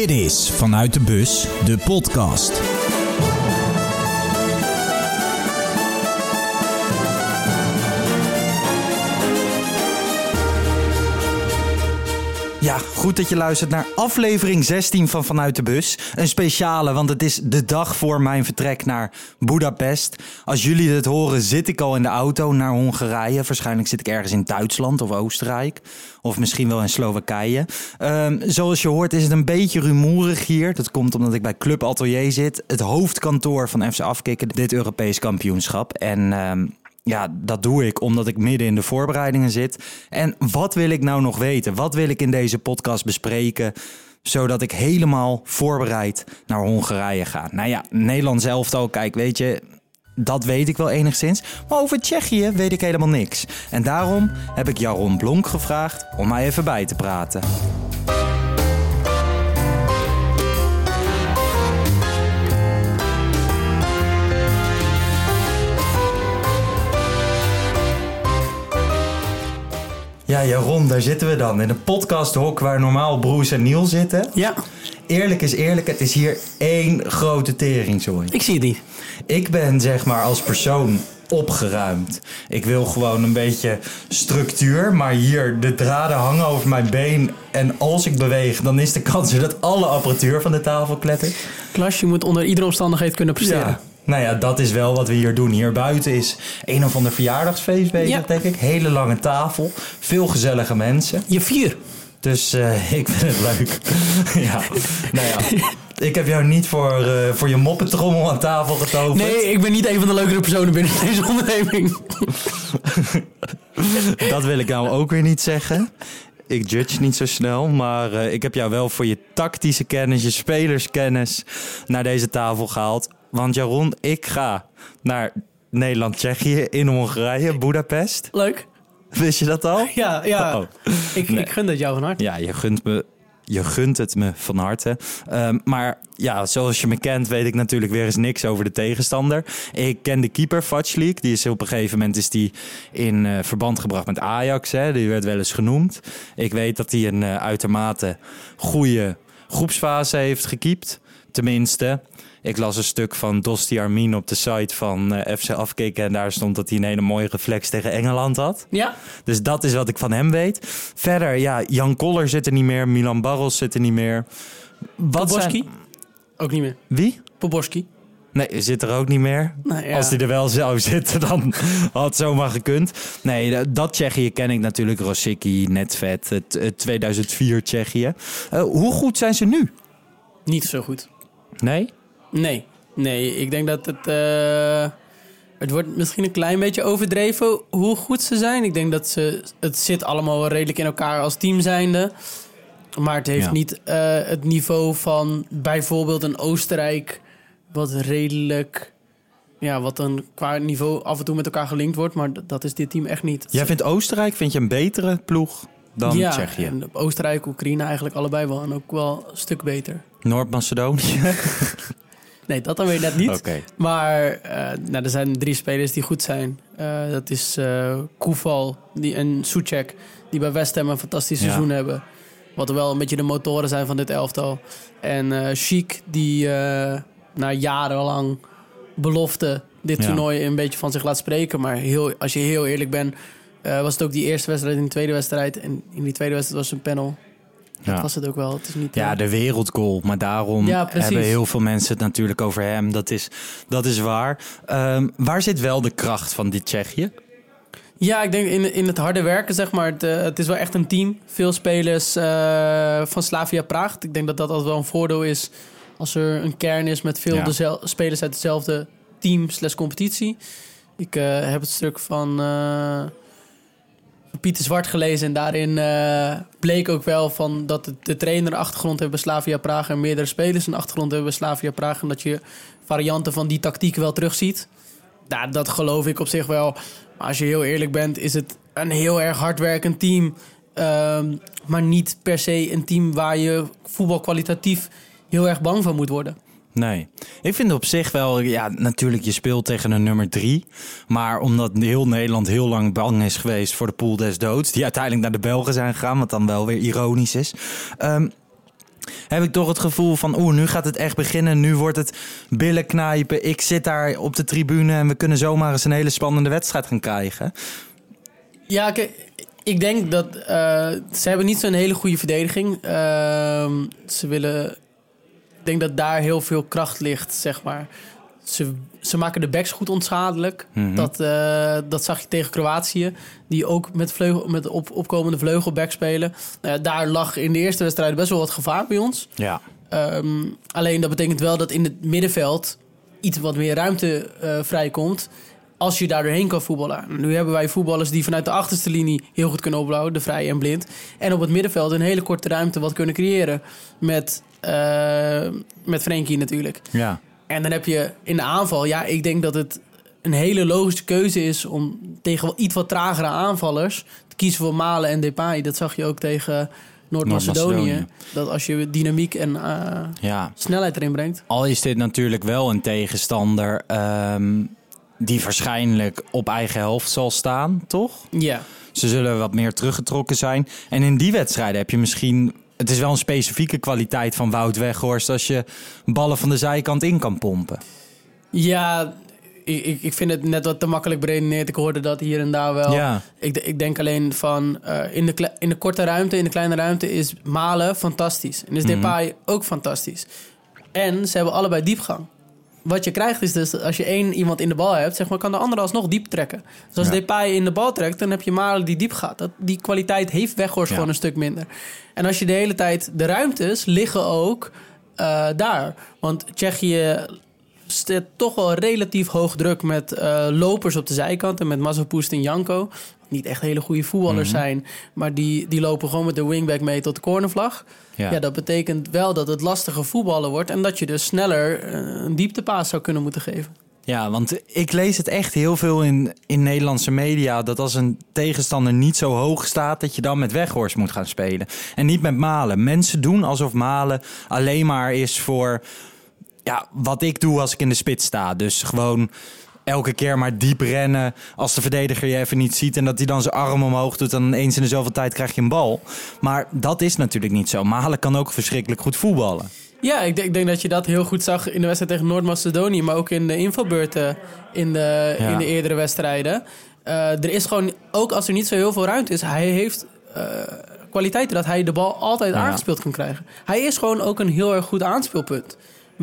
Dit is Vanuit de Bus, de podcast. Ja, goed dat je luistert naar aflevering 16 van Vanuit de Bus. Een speciale, want het is de dag voor mijn vertrek naar Budapest. Als jullie dit horen, zit ik al in de auto naar Hongarije. Waarschijnlijk zit ik ergens in Duitsland of Oostenrijk. Of misschien wel in Slowakije. Ehm, zoals je hoort is het een beetje rumoerig hier. Dat komt omdat ik bij Club Atelier zit. Het hoofdkantoor van FC Afkikken, dit Europees kampioenschap. En... ehm, ja, dat doe ik omdat ik midden in de voorbereidingen zit. En wat wil ik nou nog weten? Wat wil ik in deze podcast bespreken? Zodat ik helemaal voorbereid naar Hongarije ga. Nou ja, Nederland zelf al. Kijk, weet je, dat weet ik wel enigszins. Maar over Tsjechië weet ik helemaal niks. En daarom heb ik Jaron Blonk gevraagd om mij even bij te praten. Ja, Jaron, daar zitten we dan. In een podcasthok waar normaal Broes en Niel zitten. Ja, Eerlijk is eerlijk, het is hier één grote teringzooi. ik zie het niet. Ik ben zeg maar als persoon opgeruimd. Ik wil gewoon een beetje structuur, maar hier de draden hangen over mijn been. En als ik beweeg, dan is de kans dat alle apparatuur van de tafel klettert. Klas, je moet onder iedere omstandigheid kunnen presteren. Ja. Nou ja, dat is wel wat we hier doen. Hier buiten is een of ander verjaardagsfeest bezig, Ja. denk ik. Hele lange tafel, veel gezellige mensen. Je vier. Dus eh, ik vind het leuk. ja, nou ja. Ik heb jou niet voor, eh, voor je moppetrommel aan tafel getoverd. Nee, ik ben niet een van de leukere personen binnen deze onderneming. Dat wil ik nou ook weer niet zeggen. Ik judge niet zo snel, maar eh, ik heb jou wel voor je tactische kennis, je spelerskennis naar deze tafel gehaald. Want Jaron, ik ga naar Nederland-Tsjechië in Hongarije, Budapest. Leuk. Wist je dat al? Ja, ja. Oh. Ik, Nee. ik gun dat jou van harte. Ja, je gunt me. Je gunt het me van harte. Ehm, maar ja, zoals je me kent, weet ik natuurlijk weer eens niks over de tegenstander. Ik ken de keeper, Vaclik. Die is op een gegeven moment is die in eh, verband gebracht met Ajax. Hè. Die werd wel eens genoemd. Ik weet dat hij een eh, uitermate goede groepsfase heeft gekiept. Tenminste, ik las een stuk van Dosti Armin op de site van eh, FC Afkikken. En daar stond dat hij een hele mooie reflex tegen Engeland had. Ja? Dus dat is wat ik van hem weet. Verder, ja, Jan Koller zit er niet meer. Milan Barros zit er niet meer. Wat Poborski? zijn... Ook niet meer. Wie? Poborski? Nee, zit er ook niet meer. Nou ja. Als hij er wel zou zitten, dan had het zomaar gekund. Nee, dat- Tsjechië ken ik natuurlijk. Rosicki, Netvet, het, het 2004 Tsjechië. Eh, hoe goed zijn ze nu? Niet zo goed. Nee? Nee. Nee, ik denk dat het... eh, het wordt misschien een klein beetje overdreven hoe goed ze zijn. Ik denk dat ze... Het zit allemaal redelijk in elkaar als team zijnde. Maar het heeft Ja. niet eh, het niveau van bijvoorbeeld een Oostenrijk... wat redelijk... Ja, wat dan qua niveau af en toe met elkaar gelinkt wordt. Maar dat is dit team echt niet. Jij vindt Oostenrijk vind je een betere ploeg dan ja, Tsjechië? en Oostenrijk, Oekraïne eigenlijk allebei wel. En ook wel een stuk beter. Noord-Macedonië? Nee, dat dan weer net niet. Maar eh, nou, er zijn drie spelers die goed zijn. Eh, dat is eh Koeval die, en Suchek, die bij West Ham een fantastisch Ja. seizoen hebben. Wat wel een beetje de motoren zijn van dit elftal. En eh Chic, die na jarenlang belofte dit Ja. toernooi een beetje van zich laat spreken. Maar heel, als je heel eerlijk bent, was het ook die eerste wedstrijd en die tweede wedstrijd. En in die tweede wedstrijd was het een panel. Dat Ja. was het ook wel. Het is niet, Ja, eh, de wereldgoal. Maar daarom Ja, hebben heel veel mensen het natuurlijk over hem. Dat is, dat is waar. Ehm, waar zit wel de kracht van dit Tsjechië? Ja, ik denk in, in het harde werken, zeg maar. Het, eh, het is wel echt een team. Veel spelers eh, van Slavia Praag. Ik denk dat dat altijd wel een voordeel is als er een kern is met veel Ja. spelers uit hetzelfde team slash competitie. Ik heb het stuk van, van Pieter Zwart gelezen en daarin eh, bleek ook wel van dat de, trainer een achtergrond heeft bij Slavia Praag en meerdere spelers een achtergrond hebben bij Slavia Praag en dat je varianten van die tactiek wel terugziet. Nou, dat geloof ik op zich wel. Maar als je heel eerlijk bent, is het een heel erg hardwerkend team. Ehm, maar niet per se een team waar je voetbalkwalitatief heel erg bang van moet worden. Nee. Ik vind op zich wel, ja, natuurlijk, je speelt tegen een nummer drie. Maar omdat heel Nederland heel lang bang is geweest voor de pool des doods, die uiteindelijk naar de Belgen zijn gegaan, wat dan wel weer ironisch is. ehm, heb ik toch het gevoel van... oeh, nu gaat het echt beginnen. Nu wordt het billen knijpen. Ik zit daar op de tribune en we kunnen zomaar eens een hele spannende wedstrijd gaan krijgen. Ja, ik denk dat eh, ze hebben niet zo'n hele goede verdediging. Ehm, ze willen, denk dat daar heel veel kracht ligt, zeg maar. Ze, ze maken de backs goed onschadelijk. Mhm. dat, eh, dat zag je tegen Kroatië, die ook met, vleugel, met op, opkomende vleugelback spelen. Nou daar lag in de eerste wedstrijd best wel wat gevaar bij ons. Ja. Ehm, alleen dat betekent wel dat in het middenveld iets wat meer ruimte eh, vrijkomt. Als je daar doorheen kan voetballen. Nu hebben wij voetballers die vanuit de achterste linie heel goed kunnen opbouwen. De vrij en blind. En op het middenveld een hele korte ruimte wat kunnen creëren. Met, met Frenkie natuurlijk. Ja. En dan heb je in de aanval. Ja, ik denk dat het een hele logische keuze is om tegen wel iets wat tragere aanvallers te kiezen voor Malen en Depay. Dat zag je ook tegen Noord-Macedonië. Noord-Macedonië. Dat als je dynamiek en eh, ja. snelheid erin brengt. Al is dit natuurlijk wel een tegenstander ehm, die waarschijnlijk op eigen helft zal staan, toch? Ja. Ze zullen wat meer teruggetrokken zijn. En in die wedstrijden heb je misschien... Het is wel een specifieke kwaliteit van Wout Weghorst... als je ballen van de zijkant in kan pompen. Ja, ik, ik- vind het net wat te makkelijk beredeneerd. Ik hoorde dat hier en daar wel. Ja. Ik, ik denk alleen van eh, in, de in de korte ruimte, in de kleine ruimte is Malen fantastisch. En is Mhm. Depay ook fantastisch. En ze hebben allebei diepgang. Wat je krijgt is dus als je één iemand in de bal hebt, zeg maar, kan de andere alsnog diep trekken. Dus als Ja. Depay in de bal trekt, dan heb je Malen die diep gaat. Dat, die kwaliteit heeft Weghorst Ja. gewoon een stuk minder. En als je de hele tijd de ruimtes liggen ook eh, daar. Want Tsjechië zet toch wel relatief hoog druk met eh, lopers op de zijkant. En met Mazopust en Janko. Niet echt hele goede voetballers Mhm. zijn. Maar die, die lopen gewoon met de wingback mee tot de cornervlag. Ja. Ja. dat betekent wel dat het lastiger voetballen wordt. En dat je dus sneller eh, een dieptepaas zou kunnen moeten geven. Ja, want ik lees het echt heel veel in, in Nederlandse media... dat als een tegenstander niet zo hoog staat... dat je dan met Weghorst moet gaan spelen. En niet met Malen. Mensen doen alsof Malen alleen maar is voor... Ja, wat ik doe als ik in de spits sta. Dus gewoon elke keer maar diep rennen... als de verdediger je even niet ziet... en dat hij dan zijn arm omhoog doet... dan eens in de zoveel tijd krijg je een bal. Maar dat is natuurlijk niet zo. Malen kan ook verschrikkelijk goed voetballen. Ja, ik denk, ik denk dat je dat heel goed zag in de wedstrijd tegen Noord-Macedonië. Maar ook in de invalbeurten in de, Ja. in de eerdere wedstrijden. Eh, er is gewoon, ook als er niet zo heel veel ruimte is, hij heeft eh, kwaliteiten dat hij de bal altijd Ja. aangespeeld kan krijgen. Hij is gewoon ook een heel erg goed aanspeelpunt.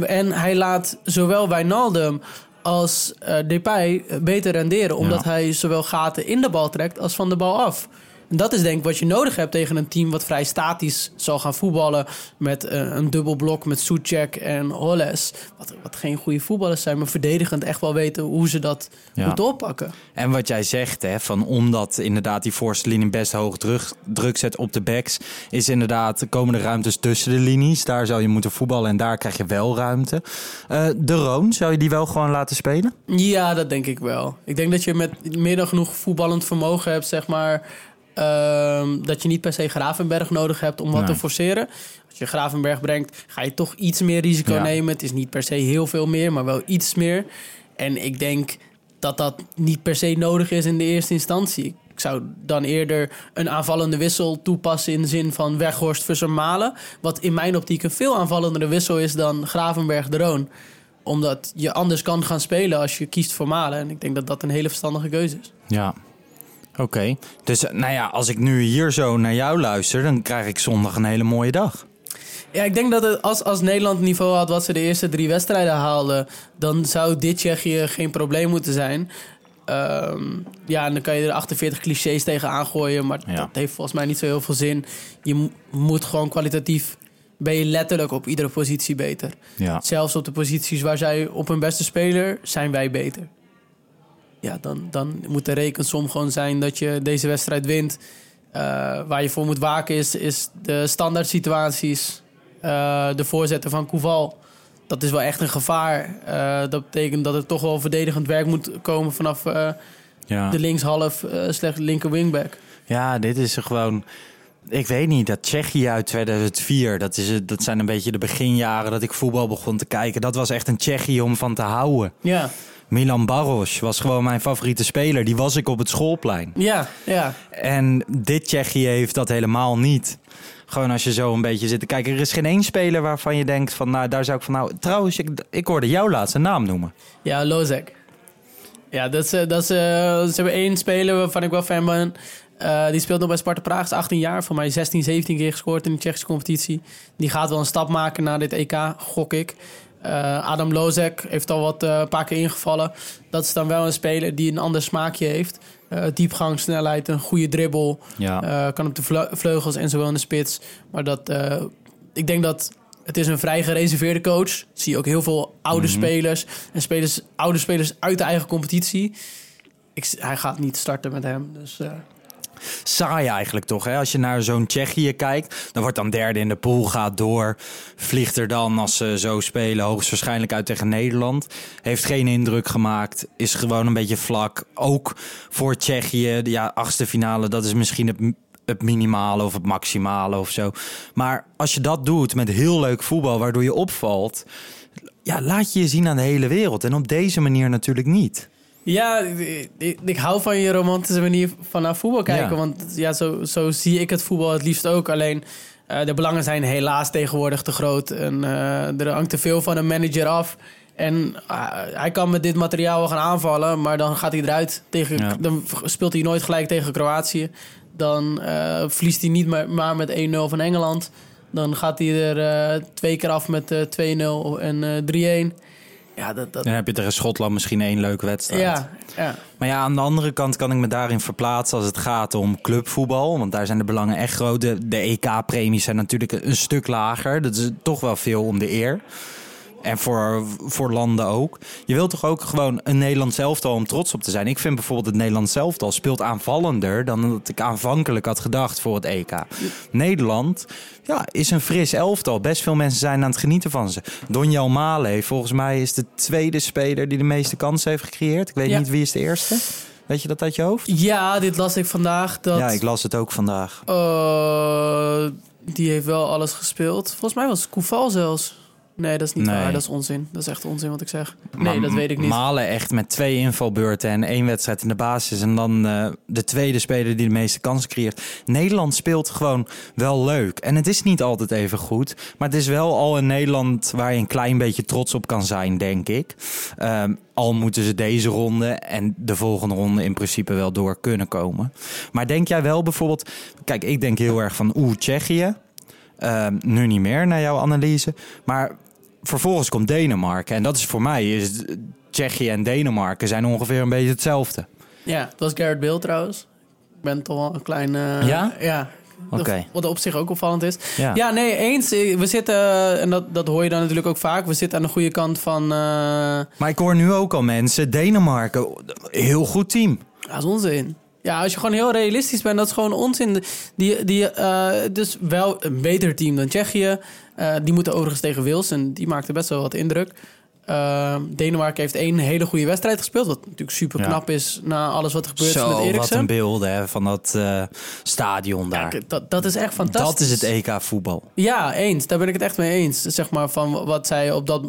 En hij laat zowel Wijnaldum als eh Depay beter renderen. Omdat Ja. hij zowel gaten in de bal trekt als van de bal af. En dat is denk ik wat je nodig hebt tegen een team wat vrij statisch zal gaan voetballen. Met eh, een dubbel blok met Soetjek en Holles. Wat, wat geen goede voetballers zijn, maar verdedigend echt wel weten hoe ze dat Ja. moeten oppakken. En wat jij zegt, hè, van omdat inderdaad die voorste linie best hoog druk, druk zet op de backs, is inderdaad komen de ruimtes tussen de linies. Daar zou je moeten voetballen en daar krijg je wel ruimte. Eh, de Roon, zou je die wel gewoon laten spelen? Ja, dat denk ik wel. Ik denk dat je met meer dan genoeg voetballend vermogen hebt, zeg maar. Ehm, dat je niet per se Gravenberg nodig hebt om wat Nee. te forceren. Als je Gravenberg brengt, ga je toch iets meer risico Ja. nemen. Het is niet per se heel veel meer, maar wel iets meer. En ik denk dat dat niet per se nodig is in de eerste instantie. Ik zou dan eerder een aanvallende wissel toepassen in de zin van Weghorst versus Malen. Wat in mijn optiek een veel aanvallendere wissel is dan Gravenberg de Roon omdat je anders kan gaan spelen als je kiest voor Malen. En ik denk dat dat een hele verstandige keuze is. Ja. Oké. Dus eh, nou ja, als ik nu hier zo naar jou luister, dan krijg ik zondag een hele mooie dag. Ja, ik denk dat het, als, als Nederland het niveau had wat ze de eerste drie wedstrijden haalden... dan zou dit Tsjechië geen probleem moeten zijn. Ehm, ja, en dan kan je er 48 clichés tegen aangooien... maar Ja. dat heeft volgens mij niet zo heel veel zin. Je mo- moet gewoon kwalitatief... ben je letterlijk op iedere positie beter. Ja. Zelfs op de posities waar zij op hun beste speler zijn wij beter. Ja, dan, dan moet de rekensom gewoon zijn dat je deze wedstrijd wint. Eh, waar je voor moet waken is, is de standaard situaties. Eh, de voorzetten van Koeval. Dat is wel echt een gevaar. Eh, dat betekent dat er toch wel verdedigend werk moet komen vanaf Ja. de linkshalf, eh slecht linker wingback. Ja, dit is er gewoon. Ik weet niet, dat Tsjechië uit 2004, dat, is, het- dat zijn een beetje de beginjaren dat ik voetbal begon te kijken. Dat was echt een Tsjechië om van te houden. Ja, Milan Baros was gewoon mijn favoriete speler. Die was ik op het schoolplein. Ja, ja. En dit Tsjechië heeft dat helemaal niet. Gewoon als je zo een beetje zit te kijken. Er is geen één speler waarvan je denkt van... Nou, daar zou ik van... Nou, trouwens, ik, ik hoorde jouw laatste naam noemen. Ja, Lozek. Ja, dat is, eh, dat is, eh, ze hebben één speler waarvan ik wel fan ben. Eh, die speelt nog bij Sparta Praag, is 18 jaar. Voor mij 16, 17 keer gescoord in de Tsjechische competitie. Die gaat wel een stap maken naar dit EK, gok ik. Eh, Adam Lozek heeft al wat een paar keer ingevallen. Dat is dan wel een speler die een ander smaakje heeft. Uh, diepgang, snelheid, een goede dribbel. Ja. kan op de vle- vleugels en zowel in de spits. Maar dat, ik denk dat het is een vrij gereserveerde coach. Zie je ook heel veel oude spelers en spelers, oude spelers uit de eigen competitie. Ik, hij gaat niet starten met hem. Dus. Saai eigenlijk toch, hè? Als je naar zo'n Tsjechië kijkt, dan wordt dan derde in de pool, gaat door. Vliegt er dan, als ze zo spelen, hoogstwaarschijnlijk uit tegen Nederland. Heeft geen indruk gemaakt, is gewoon een beetje vlak. Ook voor Tsjechië, ja, achtste finale, dat is misschien het het minimale of het maximale of zo. Maar als je dat doet met heel leuk voetbal, waardoor je opvalt, ja, laat je je zien aan de hele wereld. En op deze manier natuurlijk niet. Ja, ik, ik, hou van je romantische manier van naar voetbal kijken. Want ja, zo, zo zie ik het voetbal het liefst ook. Alleen uh, de belangen zijn helaas tegenwoordig te groot. En uh, er hangt te veel van een manager af. En uh, hij kan met dit materiaal wel gaan aanvallen, maar dan gaat hij eruit. Tegen, ja. Dan speelt hij nooit gelijk tegen Kroatië. Dan verliest hij niet maar, maar met 1-0 van Engeland. Dan gaat hij er twee keer af met uh, 2-0 en 3-1. Ja, dat, dat... Dan heb je tegen Schotland misschien één leuke wedstrijd. Ja, ja. Maar ja, aan de andere kant kan ik me daarin verplaatsen als het gaat om clubvoetbal. Want daar zijn de belangen echt groot. De, de EK-premies zijn natuurlijk een stuk lager. Dat is toch wel veel om de eer. En voor, voor landen ook. Je wilt toch ook gewoon een Nederlands elftal om trots op te zijn. Ik vind bijvoorbeeld het Nederlands elftal speelt aanvallender dan dat ik aanvankelijk had gedacht voor het EK. Nederland ja, is een fris elftal. Best veel mensen zijn aan het genieten van ze. Donjal Male, volgens mij is de tweede speler die de meeste kansen heeft gecreëerd. Ik weet Ja. niet wie is de eerste. Weet je dat uit je hoofd? Ja, dit las ik vandaag. Dat, Ja, ik las het ook vandaag. eh, die heeft wel alles gespeeld. Volgens mij was Koeval zelfs. Nee, dat is niet Nee. waar. Dat is onzin. Dat is echt onzin wat ik zeg. Nee, Maar dat weet ik niet. Malen echt met twee invalbeurten en één wedstrijd in de basis. En dan eh, de tweede speler die de meeste kansen creëert. Nederland speelt gewoon wel leuk. En het is niet altijd even goed. Maar het is wel al een Nederland waar je een klein beetje trots op kan zijn, denk ik. Ehm, al moeten ze deze ronde en de volgende ronde in principe wel door kunnen komen. Maar denk jij wel bijvoorbeeld... Kijk, ik denk heel erg van oeh, Tsjechië. Ehm, nu niet meer naar jouw analyse. Maar vervolgens komt Denemarken. En dat is voor mij, is Tsjechië en Denemarken zijn ongeveer een beetje hetzelfde. Ja, dat was Garrett Bale trouwens. Ik ben toch wel een klein... eh, Ja? Ja. Oké. Wat op zich ook opvallend is. Ja. Ja, nee, eens. We zitten, en dat, dat hoor je dan natuurlijk ook vaak... we zitten aan de goede kant van... eh Maar ik hoor nu ook al mensen, Denemarken, heel goed team. dat is onzin. Ja, als je gewoon heel realistisch bent, dat is gewoon onzin. Die, die, eh, dus wel een beter team dan Tsjechië. Eh, die moeten overigens tegen Wales en die maakte best wel wat indruk. Eh, Denemarken heeft één hele goede wedstrijd gespeeld. Wat natuurlijk super knap is na alles wat er gebeurd is met Zo, wat Eriksen. een beelden hè, van dat eh, stadion daar. Ja, dat, dat is echt fantastisch. dat is het EK voetbal. Ja, eens. Daar ben ik het echt mee eens. Zeg maar van wat zij op dat,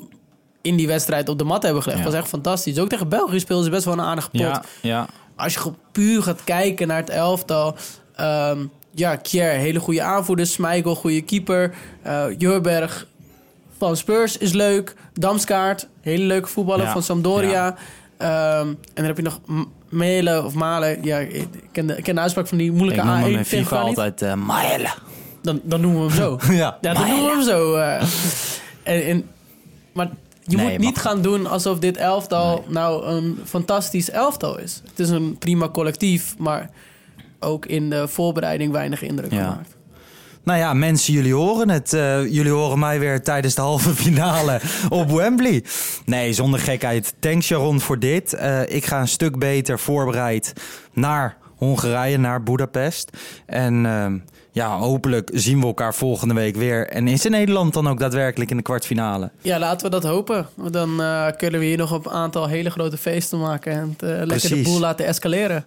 in die wedstrijd op de mat hebben gelegd. Ja. was echt fantastisch. Ook tegen België speelden ze best wel een aardige pot. Ja, ja. Als je puur gaat kijken naar het elftal. ehm, ja, Kjær, hele goede aanvoerder. Schmeichel, goede keeper. eh Jurberg van Spurs is leuk. Damskaart, hele leuke voetballer Ja, van Sampdoria. Ehm, en dan heb je nog M- Melen of Malen. Ja, ik ken de, ik ken de uitspraak van die Ik moeilijke noem hem A1 in tegen FIFA altijd uh, Maele. Dan, dan noemen we hem zo. Ja, Ja, dan noemen we hem zo. eh. en, en, maar je Nee, moet niet gaan doen alsof dit elftal nou een fantastisch elftal is. Het is een prima collectief, maar ook in de voorbereiding weinig indruk Ja. gemaakt. Nou ja, mensen, jullie horen het. Eh, jullie horen mij weer tijdens de halve finale op Wembley. Nee, zonder gekheid. Thanks Sharon voor dit. Eh, ik ga een stuk beter voorbereid naar Hongarije, naar Budapest. En ehm, ja, hopelijk zien we elkaar volgende week weer. En is in Nederland dan ook daadwerkelijk in de kwartfinale? Ja, laten we dat hopen. Dan eh, kunnen we hier nog een aantal hele grote feesten maken en het, eh, lekker de boel laten escaleren.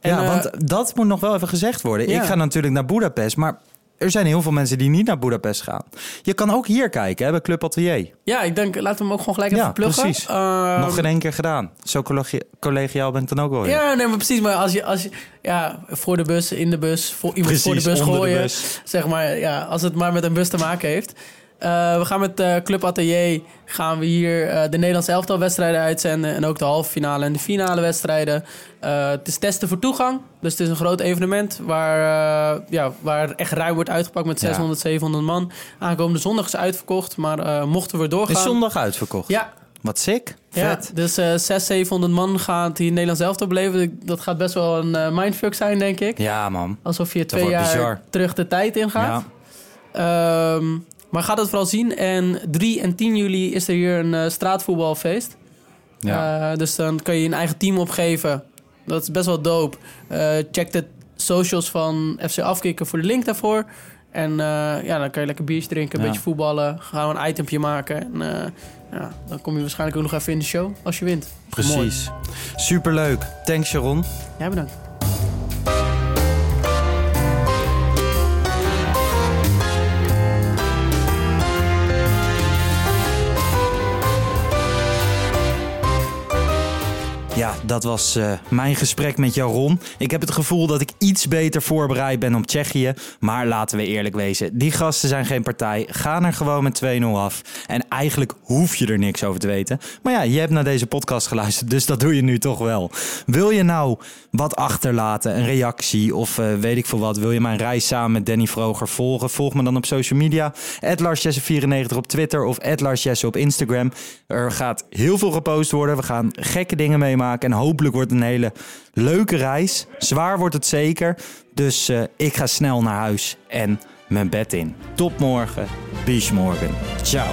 En, ja, eh, want dat moet nog wel even gezegd worden. ja. Ik ga natuurlijk naar Budapest, maar er zijn heel veel mensen die niet naar Budapest gaan. Je kan ook hier kijken, hè, bij Club Atelier. Ja, ik denk, laten we hem ook gewoon gelijk Ja, even pluggen. precies. Ehm, Nog in één keer gedaan. Zo collegi- collegiaal ben ik dan ook wel. Ja, nee, maar precies. Maar als je, als je ja, voor de bus, in de bus, voor iemand voor de bus de gooien. bus. Zeg maar, ja, als het maar met een bus te maken heeft. Eh, we gaan met eh, Club Atelier gaan we hier eh, de Nederlandse elftal wedstrijden uitzenden. En ook de halve finale en de finale wedstrijden. Het is testen voor toegang. Dus het is een groot evenement waar, ja, waar echt ruim wordt uitgepakt met Ja. 600, 700 man. Aankomende zondag is uitverkocht. Maar mochten we doorgaan... Is zondag uitverkocht. Ja, Wat sick. ja, Vet. dus eh 600, 700 man gaat hier Nederlands elftal beleven. Dat gaat best wel een mindfuck zijn, denk ik. Ja, man. Alsof je twee jaar bizar. terug de tijd ingaat. Ehm, maar ga dat vooral zien. En 3 en 10 juli is er hier een eh, straatvoetbalfeest. Ja. Eh, dus dan kan je een eigen team opgeven. Dat is best wel dope. Eh, check de socials van FC Afkikken voor de link daarvoor. En ja, dan kan je lekker biertje drinken, een Ja. beetje voetballen. Gaan we een itempje maken. En ja, dan kom je waarschijnlijk ook nog even in de show als je wint. Mooi. Precies. Superleuk. Thanks, Sharon. Ja, bedankt. Ja, dat was eh, mijn gesprek met Jaron. Ik heb het gevoel dat ik iets beter voorbereid ben op Tsjechië. Maar laten we eerlijk wezen, die gasten zijn geen partij. Ga er gewoon met 2-0 af. En eigenlijk hoef je er niks over te weten. Maar ja, je hebt naar deze podcast geluisterd, dus dat doe je nu toch wel. Wil je nou wat achterlaten, een reactie of eh, weet ik veel wat? Wil je mijn reis samen met Danny Vroger volgen? Volg me dan op social media. LarsJesse94 op Twitter of LarsJesse op Instagram. Er gaat heel veel gepost worden. We gaan gekke dingen meemaken. En hopelijk wordt het een hele leuke reis. Zwaar wordt het zeker. Dus eh, ik ga snel naar huis en mijn bed in. Tot morgen. Bis morgen. Ciao.